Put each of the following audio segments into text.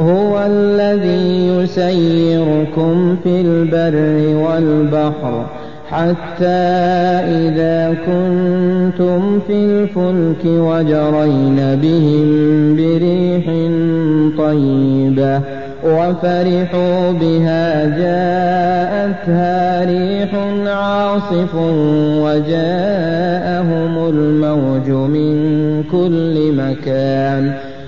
هو الذي يسيركم في البر والبحر حتى إذا كنتم في الفلك وجرين بهم بريح طيبة وفرحوا بها جاءتها ريح عاصف وجاءهم الموج من كل مكان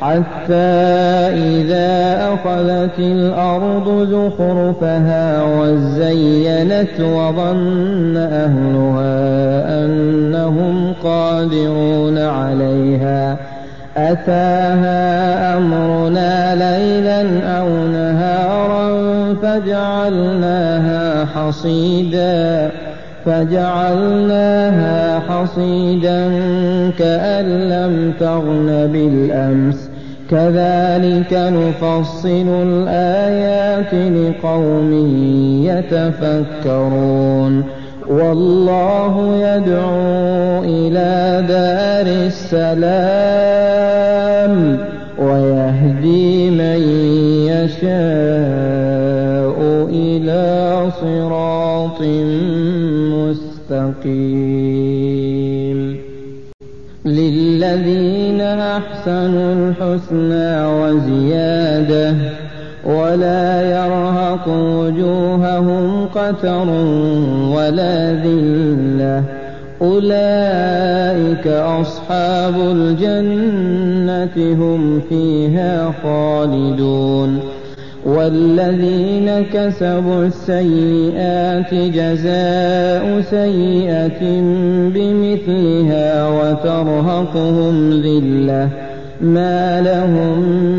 حتى إذا أخذت الأرض زخرفها وزينت وظن أهلها أنهم قادرون عليها. أتاها أمرنا ليلا أو نهارا فجعلناها حصيدا. فجعلناها حصيدا كأن لم تغن بالأمس. كذلك نفصل الآيات لقوم يتفكرون. والله يدعو إلى دار السلام ويهدي من يشاء إلى صراط مستقيم للذين أحسنوا الحسنى وزيادة ولا يرهق وجوههم قتر ولا ذلة. أولئك أصحاب الجنة هم فيها خالدون. والذين كسبوا السيئات جزاء سيئة بمثلها وترهقهم ذلة. ما لهم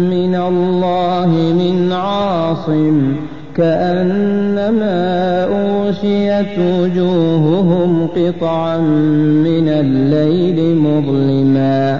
من الله من عاصم. كأنما أغشيت وجوههم قطعا من الليل مظلما.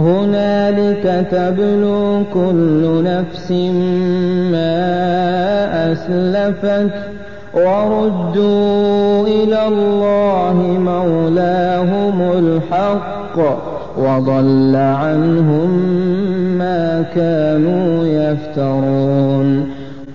هنالك تبلو كل نفس ما أسلفت وردوا إلى الله مولاهم الحق وضل عنهم ما كانوا يفترون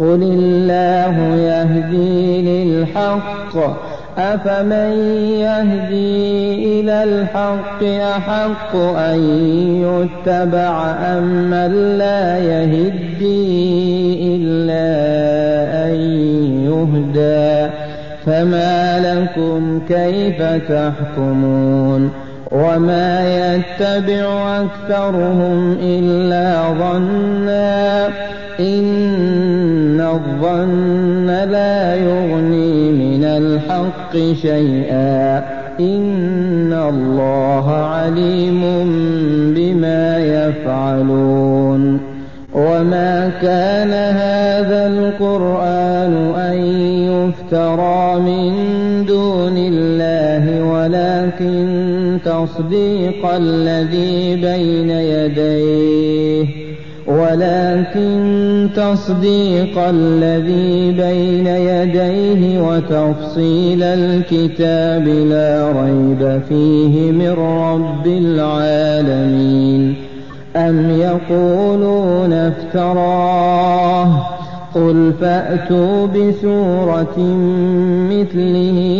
قل الله يهدي للحق أفمن يهدي إلى الحق أحق أن يتبع أم من لا يهدي إلا أن يهدى فما لكم كيف تحكمون وما يتبع أكثرهم إلا ظنا إن الظن لا يغني من الحق شيئا. إن الله عليم بما يفعلون. وما كان هذا القرآن أن يفترى من دون الله ولكن تصديق الذي بين يديه. ولكن تصديق الذي بين يديه وتفصيل الكتاب لا ريب فيه من رب العالمين. أم يقولون افتراه؟ قل فأتوا بسورة مثله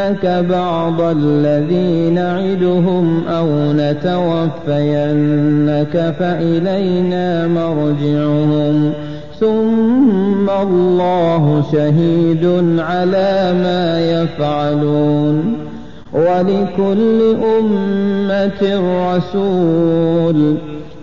نرينك بعض الذي نعدهم أو نتوفينك فإلينا مرجعهم. ثم الله شهيد على ما يفعلون. ولكل أمة رسول.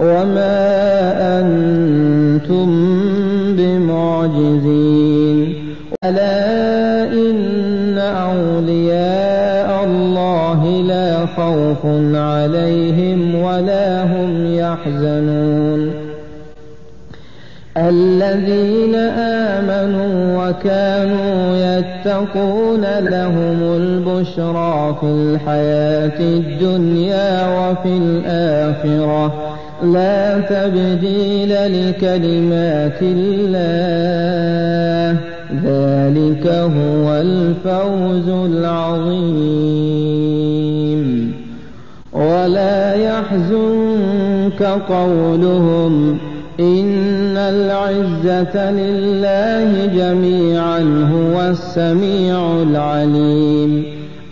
وما أنتم بمعجزين ألا إن أولياء الله لا خوف عليهم ولا هم يحزنون الذين آمنوا وكانوا يتقون لهم البشرى في الحياة الدنيا وفي الآخرة لا تبديل لكلمات الله. ذلك هو الفوز العظيم. ولا يحزنك قولهم. إن العزة لله جميعا هو السميع العليم.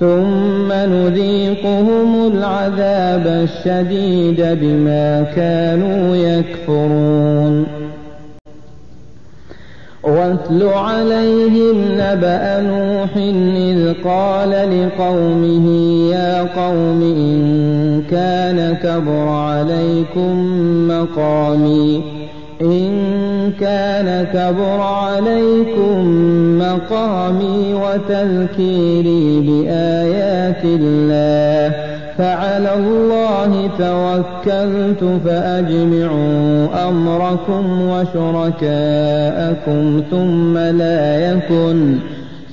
ثم نذيقهم العذاب الشديد بما كانوا يكفرون. واتل عليهم نبأ نوح إذ قال لقومه يا قوم إن كان كبر عليكم مقامي إن كان كبر عليكم مقامي وتذكيري بآيات الله فعلى الله توكلت فأجمعوا أمركم وشركاءكم ثم لا يكن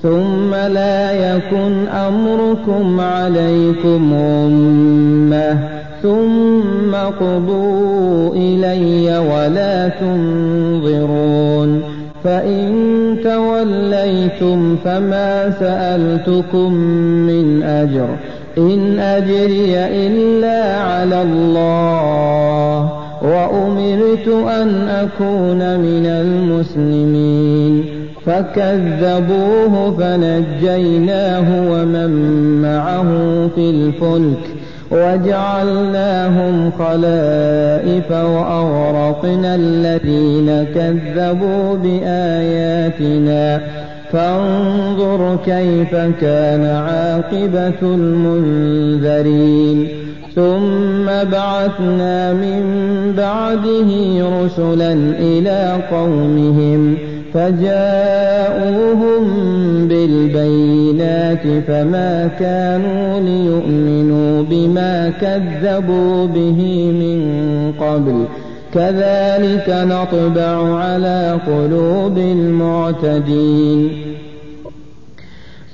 ثم لا يكن أمركم عليكم غمة. ثم قضوا إلي ولا تنظرون. فإن توليتم فما سألتكم من أجر. إن أجري إلا على الله. وأمرت أن أكون من المسلمين. فكذبوه فنجيناه ومن معه في الفلك. وجعلناهم خلائف وأغرقنا الذين كذبوا بآياتنا. فانظر كيف كان عاقبة المنذرين. ثم بعثنا من بعده رسلا إلى قومهم. فجاءوهم بالبينات فما كانوا ليؤمنوا بما كذبوا به من قبل. كذلك نطبع على قلوب المعتدين.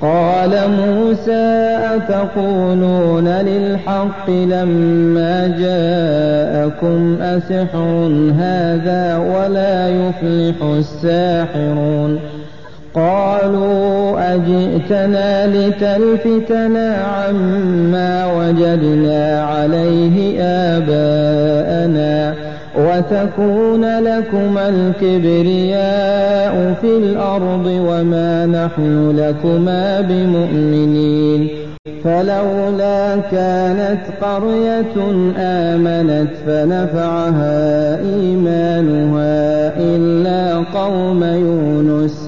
قال موسى أتقولون للحق لما جاءكم أسحر هذا ولا يفلح الساحرون قالوا أجئتنا لتلفتنا عما وجدنا عليه آباءنا وتكون لكما الكبرياء في الأرض وما نحن لكما بمؤمنين. فلولا كانت قرية آمنت فنفعها إيمانها إلا قوم يونس.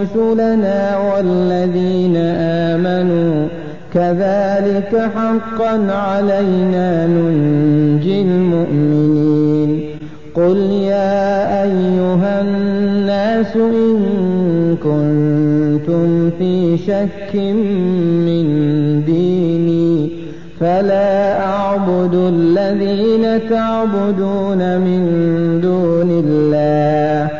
رسلنا والذين آمنوا كذلك حقا علينا ننجي المؤمنين. قل يا أيها الناس إن كنتم في شك من ديني فلا أعبد الذين تعبدون من دون الله.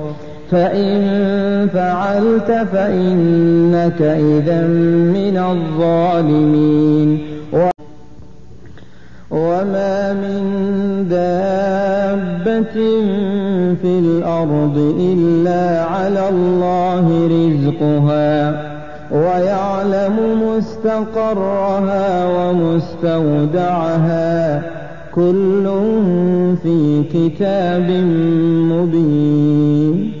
فإن فعلت فإنك إذا من الظالمين وما من دابة في الأرض إلا على الله رزقها ويعلم مستقرها ومستودعها كل في كتاب مبين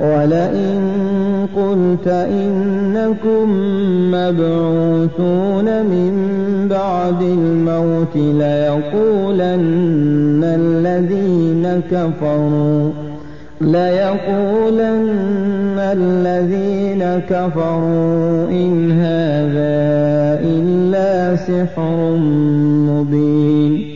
ولئن قلت إنكم مبعوثون من بعد الموت ليقولن الذين كفروا ليقولن الذين كفروا إن هذا إلا سحر مبين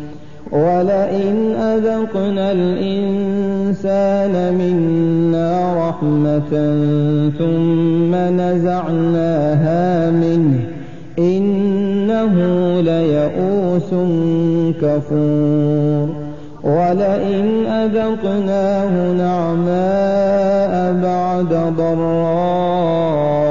ولئن أذقنا الإنسان منا رحمة ثم نزعناها منه إنه ليئوس كفور ولئن أذقناه نعماء بعد ضراء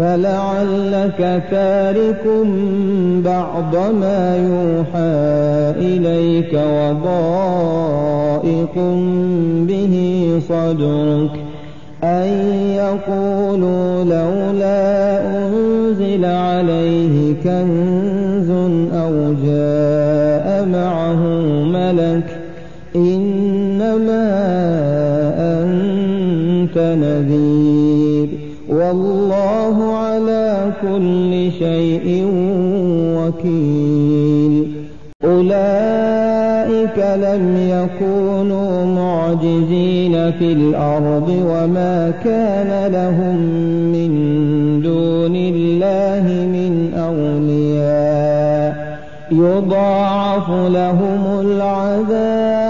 فلعلك تارك بعض ما يوحى إليك وضائق به صدرك أن يقولوا لولا أنزل عليه كنز أو جاء معه ملك إنما أنت نذير والله على كل شيء وكيل. أولئك لم يكونوا معجزين في الأرض وما كان لهم من دون الله من أولياء. يضاعف لهم العذاب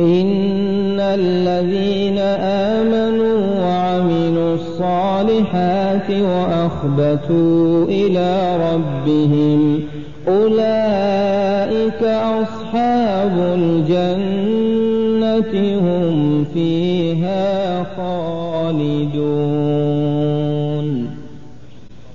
إن الذين آمنوا وعملوا الصالحات وأخبتوا إلى ربهم أولئك أصحاب الجنة هم فيها خالدون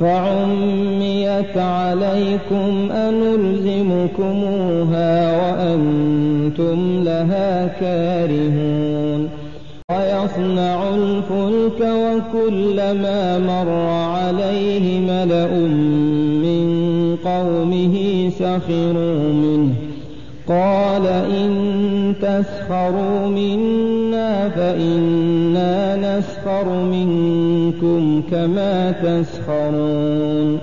فعميت عليكم أنلزمكموها وأنتم لها كارهون ويصنع الفلك وكلما مر عليه ملأ من قومه سخروا منه قال إن تسخروا منا فإنا نسخر منكم كما تسخرون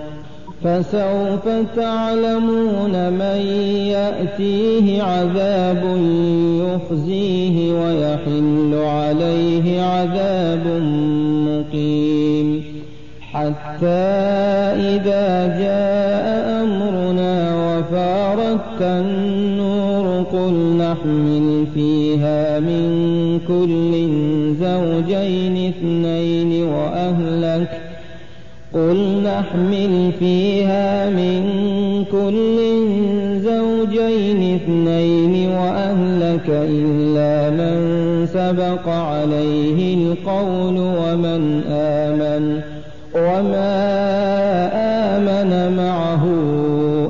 فسوف تعلمون من يأتيه عذاب يخزيه ويحل عليه عذاب مقيم حتى إذا جاء أمرنا وفارت النور قل نحمل فيها من كل زوجين اثنين وأهلك قل نحمل فيها من كل زوجين اثنين وأهلك إلا من سبق عليه القول ومن آمن وما آمن معه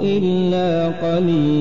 إلا قليل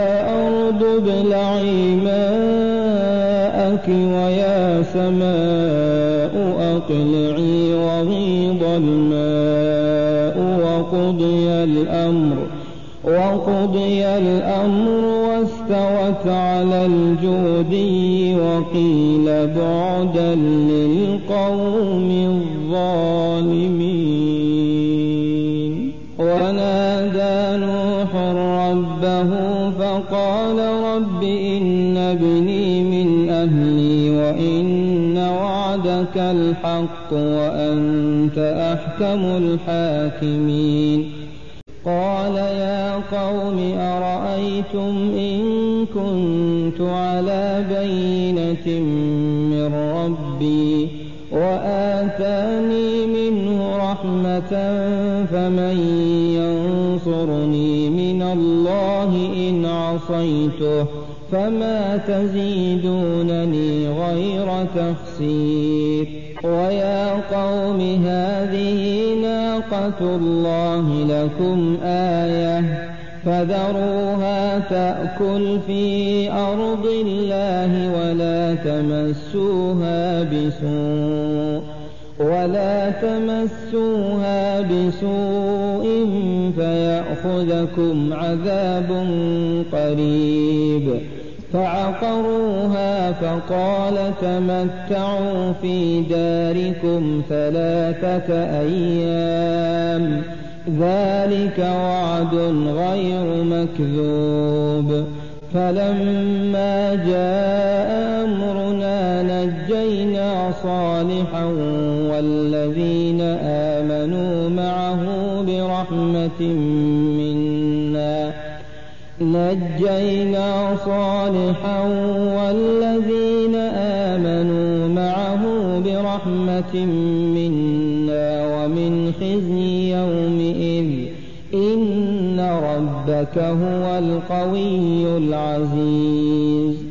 أرض ابلعي ماءك ويا سماء أقلعي وغيض الماء وقضي الأمر وقضي الأمر واستوت على الجودي وقيل بعدا للقوم الظالمين فقال رب إن ابني من أهلي وإن وعدك الحق وأنت أحكم الحاكمين. قال يا قوم أرأيتم إن كنت على بينة من ربي وآتاني منه رحمة فمن ينصرني من الله إن عصيته فما تزيدونني غير تخسير ويا قوم هذه ناقة الله لكم آية فذروها تأكل في أرض الله ولا تمسوها بسوء ولا تمسوها بسوء فيأخذكم عذاب قريب. فعقروها فقال تمتعوا في داركم ثلاثة أيام. ذلك وعد غير مكذوب. فلما جاء أمرنا نجينا صالحا والذين آمنوا معه برحمة منا نجينا صالحا والذين آمنوا معه برحمة منا ومن خزي يومئذ إن ربك هو القوي العزيز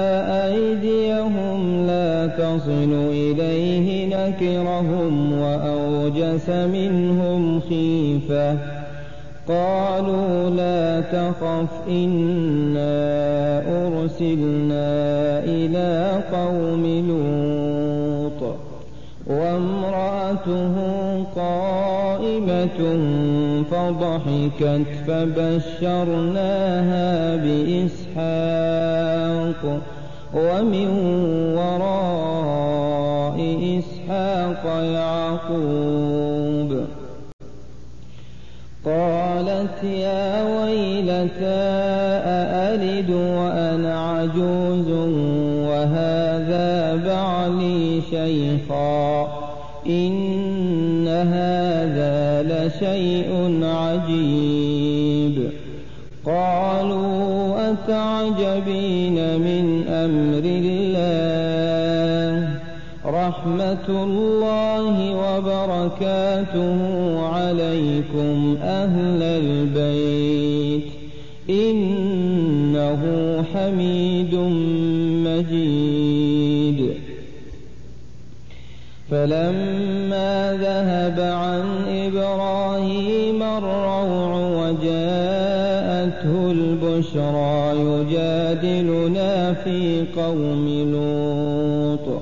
تصل إليه نكرهم وأوجس منهم خيفة. قالوا لا تخف إنا أرسلنا إلى قوم لوط. وامرأته قائمة فضحكت فبشرناها بإسحاق. ومن وراء إسحاق يعقوب قالت يا ويلتى أألد وأنا عجوز وهذا بعلي شيخا إن هذا لشيء عجيب. قالوا أتعجبين من رحمة الله وبركاته عليكم أهل البيت. إنه حميد مجيد. فلما ذهب عن إبراهيم الروع وجاءته البشرى يجادلنا في قوم لوط.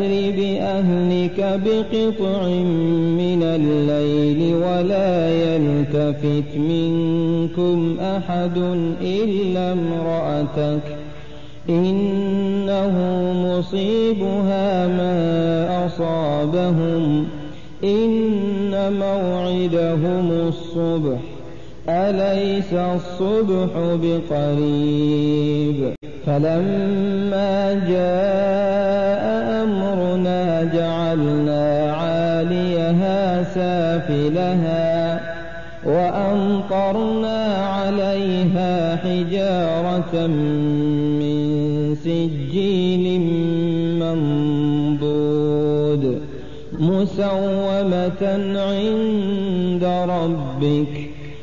فأسر بأهلك بقطع من الليل ولا يلتفت منكم أحد إلا امرأتك إنه مصيبها ما أصابهم إن موعدهم الصبح أليس الصبح بقريب؟ فلما جاء أمرنا جعلنا عاليها سافلها وأمطرنا عليها حجارة من سجيل منضود مسومة عند ربك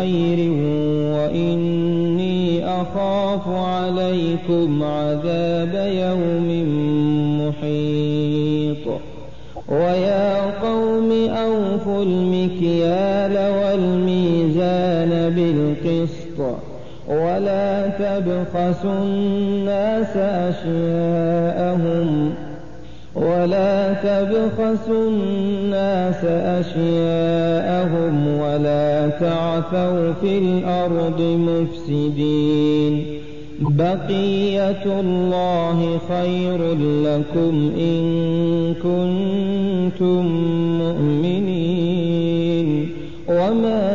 بخير وإني أخاف عليكم عذاب يوم محيط. ويا قوم أوفوا المكيال والميزان بالقسط. ولا تبخسوا الناس أشياءهم. ولا تبخسوا الناس أشياءهم ولا تعثوا في الأرض مفسدين. بقية الله خير لكم إن كنتم مؤمنين. وما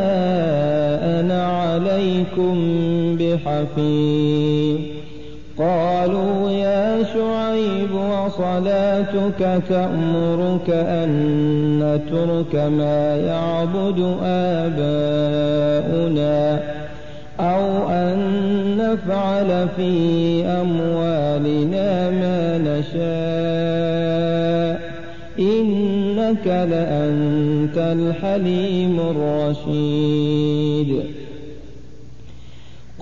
أنا عليكم بحفيظ. قالوا يا شعيب وصلاتك تأمرك أن نترك ما يعبد آباؤنا أو أن نفعل في أموالنا ما نشاء. إنك لأنت الحليم الرشيد.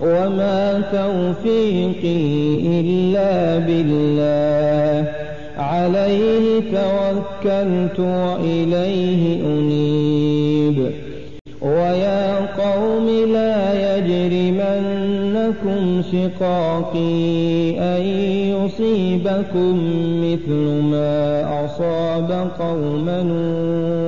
وما توفيقي إلا بالله عليه توكلت وإليه أنيب ويا قوم لا يجرمنكم شقاقي أن يصيبكم مثل ما أصاب قوم نوح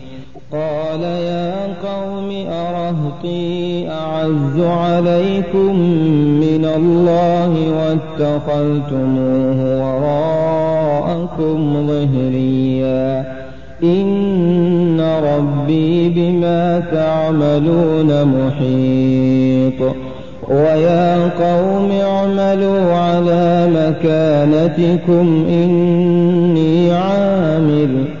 قال يا قوم أرهطي أعز عليكم من الله واتخذتموه وراءكم ظهريا. إن ربي بما تعملون محيط. ويا قوم اعملوا على مكانتكم إني عامل.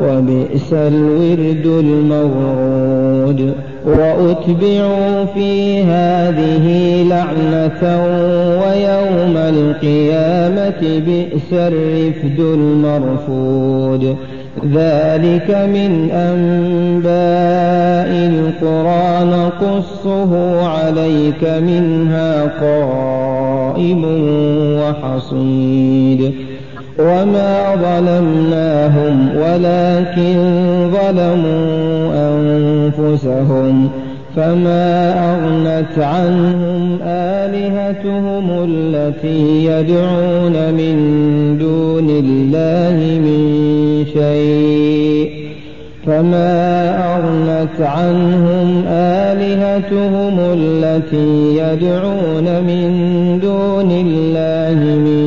وبئس الورد المورود. وأتبعوا في هذه لعنة ويوم القيامة بئس الرفد المرفود. ذلك من أنباء القرى نقصه عليك منها قائم وحصيد. وما ظلمناهم ولكن ظلموا أنفسهم فما أغنت عنهم آلهتهم التي يدعون من دون الله من شيء فما أغنت عنهم آلهتهم التي يدعون من دون الله من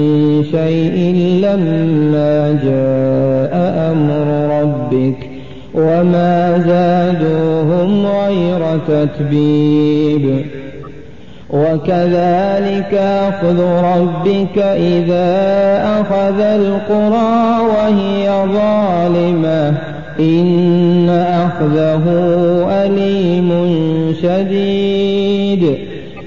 شيء لما جاء أمر ربك وما زادوهم غير تتبيب. وكذلك أخذ ربك إذا أخذ القرى وهي ظالمة. إن أخذه أليم شديد.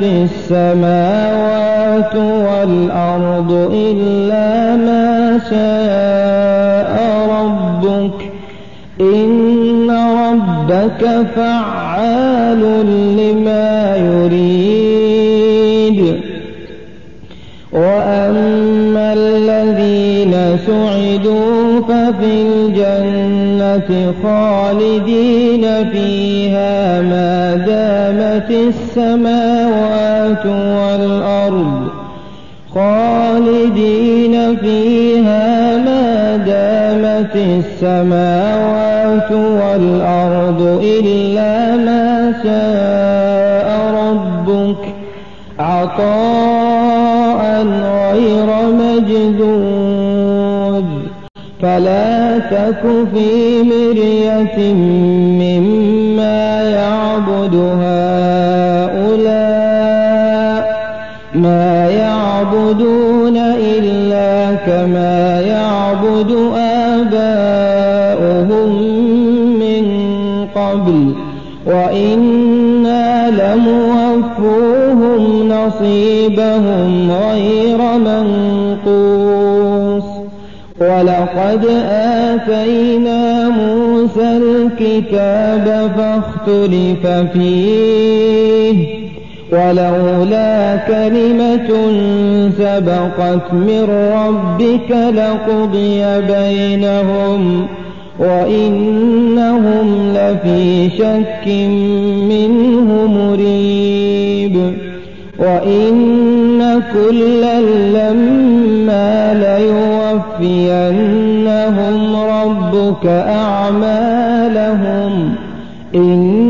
دامت السماوات والأرض إلا ما شاء ربك. إن ربك فعال لما يريد. وأما الذين سعدوا ففي الجنة خالدين فيها ما دامت السماوات والأرض خالدين فيها ما دامت السماوات والأرض إلا ما شاء ربك عطاء غير مجدود فلا تك في مرية مما يعبد يعبدون إلا كما يعبد آباؤهم من قبل وإنا لموفوهم نصيبهم غير منقوص. ولقد آتينا موسى الكتاب فاختلف فيه. ولولا كلمة سبقت من ربك لقضي بينهم وإنهم لفي شك منه مريب وإن كلا لما ليوفينهم ربك أعمالهم إنه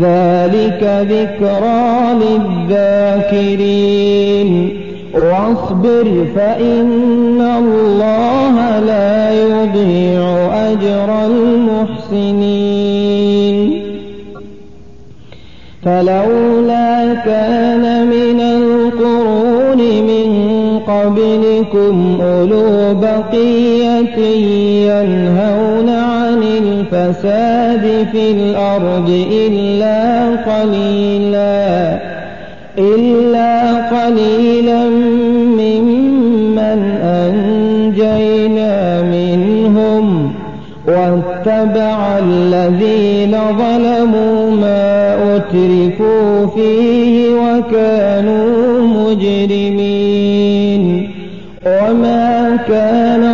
ذلك ذكرى للذاكرين. واصبر فإن الله لا يضيع أجر المحسنين. فلولا كان من القرون من قبلكم أولو بقية ينهون الفساد في الأرض إلا قليلا إلا قليلا ممن أنجينا منهم واتبع الذين ظلموا ما أترفوا فيه وكانوا مجرمين. وما كان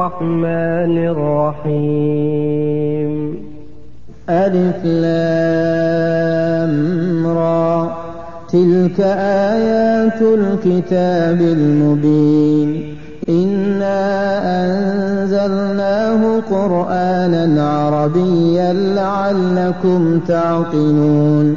الرحمن الرحيم. ألف لام را. تلك آيات الكتاب المبين. إنا أنزلناه قرآنا عربيا لعلكم تعقلون.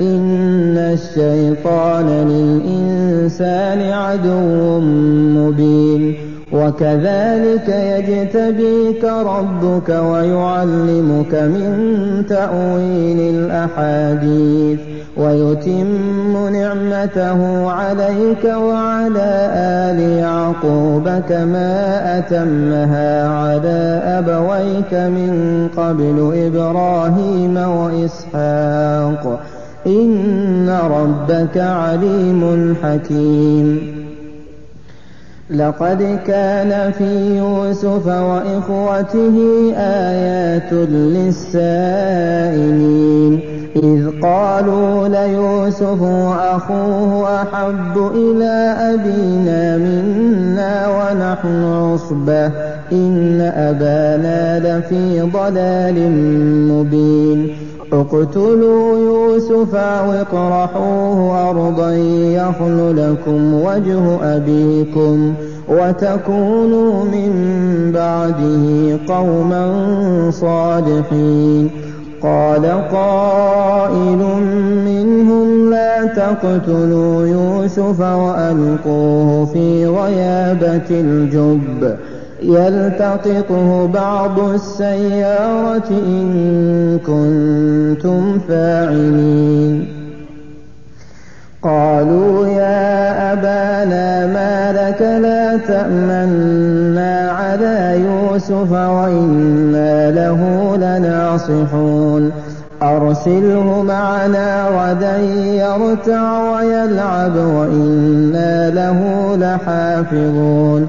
إن الشيطان للإنسان عدو مبين وكذلك يجتبيك ربك ويعلمك من تأويل الأحاديث ويتم نعمته عليك وعلى آل يعقوب كما أتمها على أبويك من قبل إبراهيم وإسحاق إن ربك عليم حكيم لقد كان في يوسف وإخوته آيات للسائلين إذ قالوا ليوسف وأخوه أحب إلى أبينا منا ونحن عصبة إن أبانا لفي ضلال مبين اقتلوا يوسف أو اطرحوه أرضا يخل لكم وجه أبيكم وتكونوا من بعده قوما صالحين. قال قائل منهم لا تقتلوا يوسف وألقوه في غيابة الجب. يلتقطه بعض السيارة إن كنتم فاعلين. قالوا يا أبانا ما لك لا تأمنا على يوسف وإنا له لناصحون. أرسله معنا غدا يرتع ويلعب وإنا له لحافظون.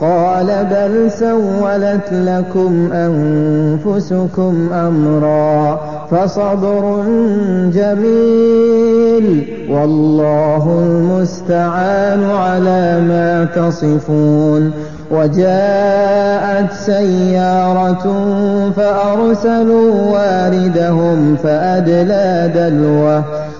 قال بل سولت لكم أنفسكم أمرا فصبر جميل والله المستعان على ما تصفون وجاءت سيارة فأرسلوا واردهم فأدلى دلوه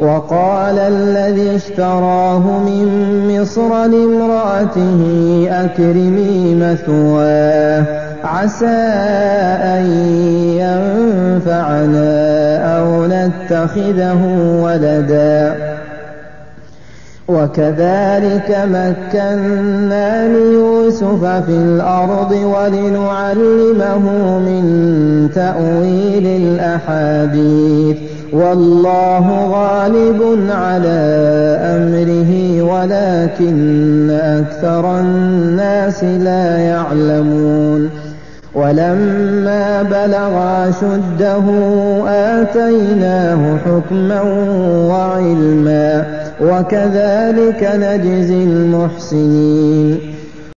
وقال الذي اشتراه من مصر لامرأته أكرمي مثواه عسى أن ينفعنا أو نتخذه ولدا. وكذلك مكنا ليوسف في الأرض ولنعلمه من تأويل الأحاديث. والله غالب على أمره ولكن أكثر الناس لا يعلمون. ولما بلغ شده آتيناه حكما وعلما وكذلك نجزي المحسنين.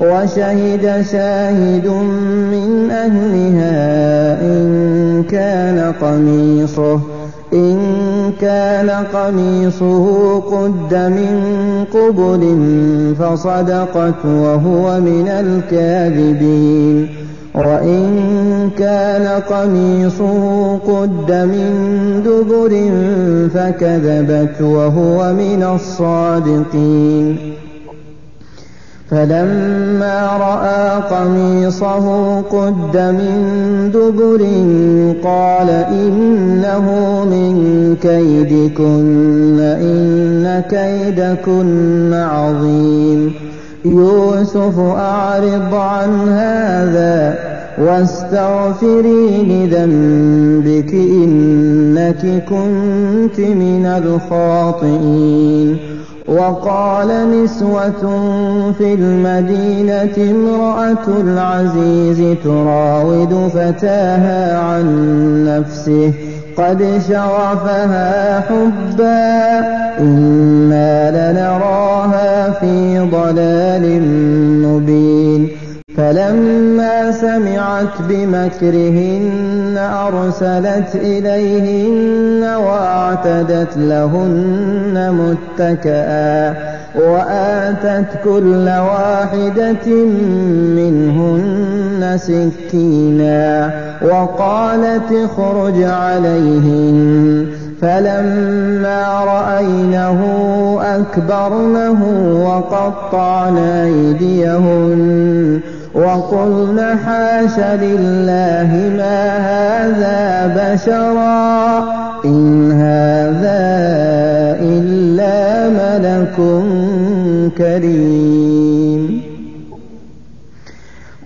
وشهد شاهد من أهلها إن كان قميصه إن كان قميصه قد من قبل فصدقت وهو من الكاذبين. وإن كان قميصه قد من دبر فكذبت وهو من الصادقين. فلما رأى قميصه قد من دبر قال إنه من كيدكن إن كيدكن عظيم. يوسف أعرض عن هذا واستغفري لذنبك إنك كنت من الخاطئين وقال نسوة في المدينة امرأة العزيز تراود فتاها عن نفسه قد شغفها حبا إنا لنراها في ضلال مبين فلما سمعت بمكرهن أرسلت إليهن وأعتدت لهن متكئا وآتت كل واحدة منهن سكينا وقالت اخرج عليهن فلما رأينه أكبرنه وقطعن أيديهن وقلن حاش لله ما هذا بشرا إن هذا إلا ملك كريم.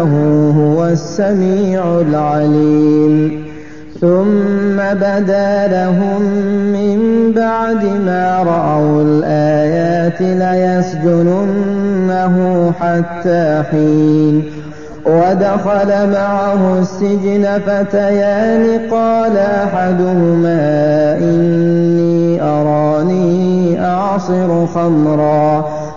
إنه هو السميع العليم. ثم بدا لهم من بعد ما رأوا الآيات ليسجننه حتى حين. ودخل معه السجن فتيان قال أحدهما إني أراني أعصر خمرا.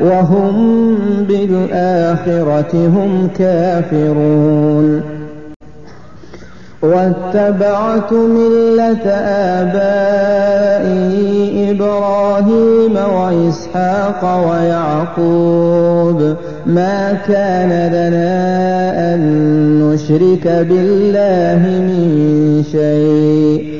وهم بالآخرة هم كافرون. واتبعت ملة آبائي إبراهيم وإسحاق ويعقوب. ما كان لنا أن نشرك بالله من شيء.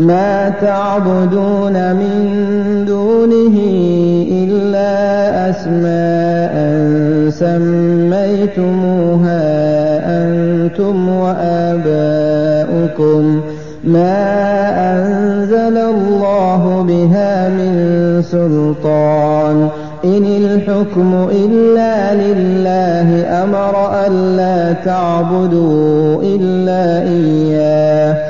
ما تعبدون من دونه إلا أسماء سميتموها أنتم وآباؤكم ما أنزل الله بها من سلطان إن الحكم إلا لله أمر ألا تعبدوا إلا إياه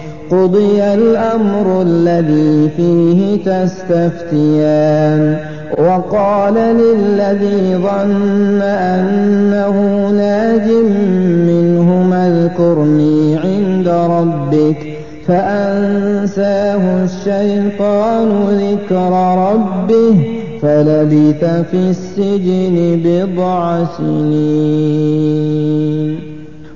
قضي الأمر الذي فيه تستفتيان وقال للذي ظن أنه ناج منهما اذكرني عند ربك فأنساه الشيطان ذكر ربه فلبث في السجن بضع سنين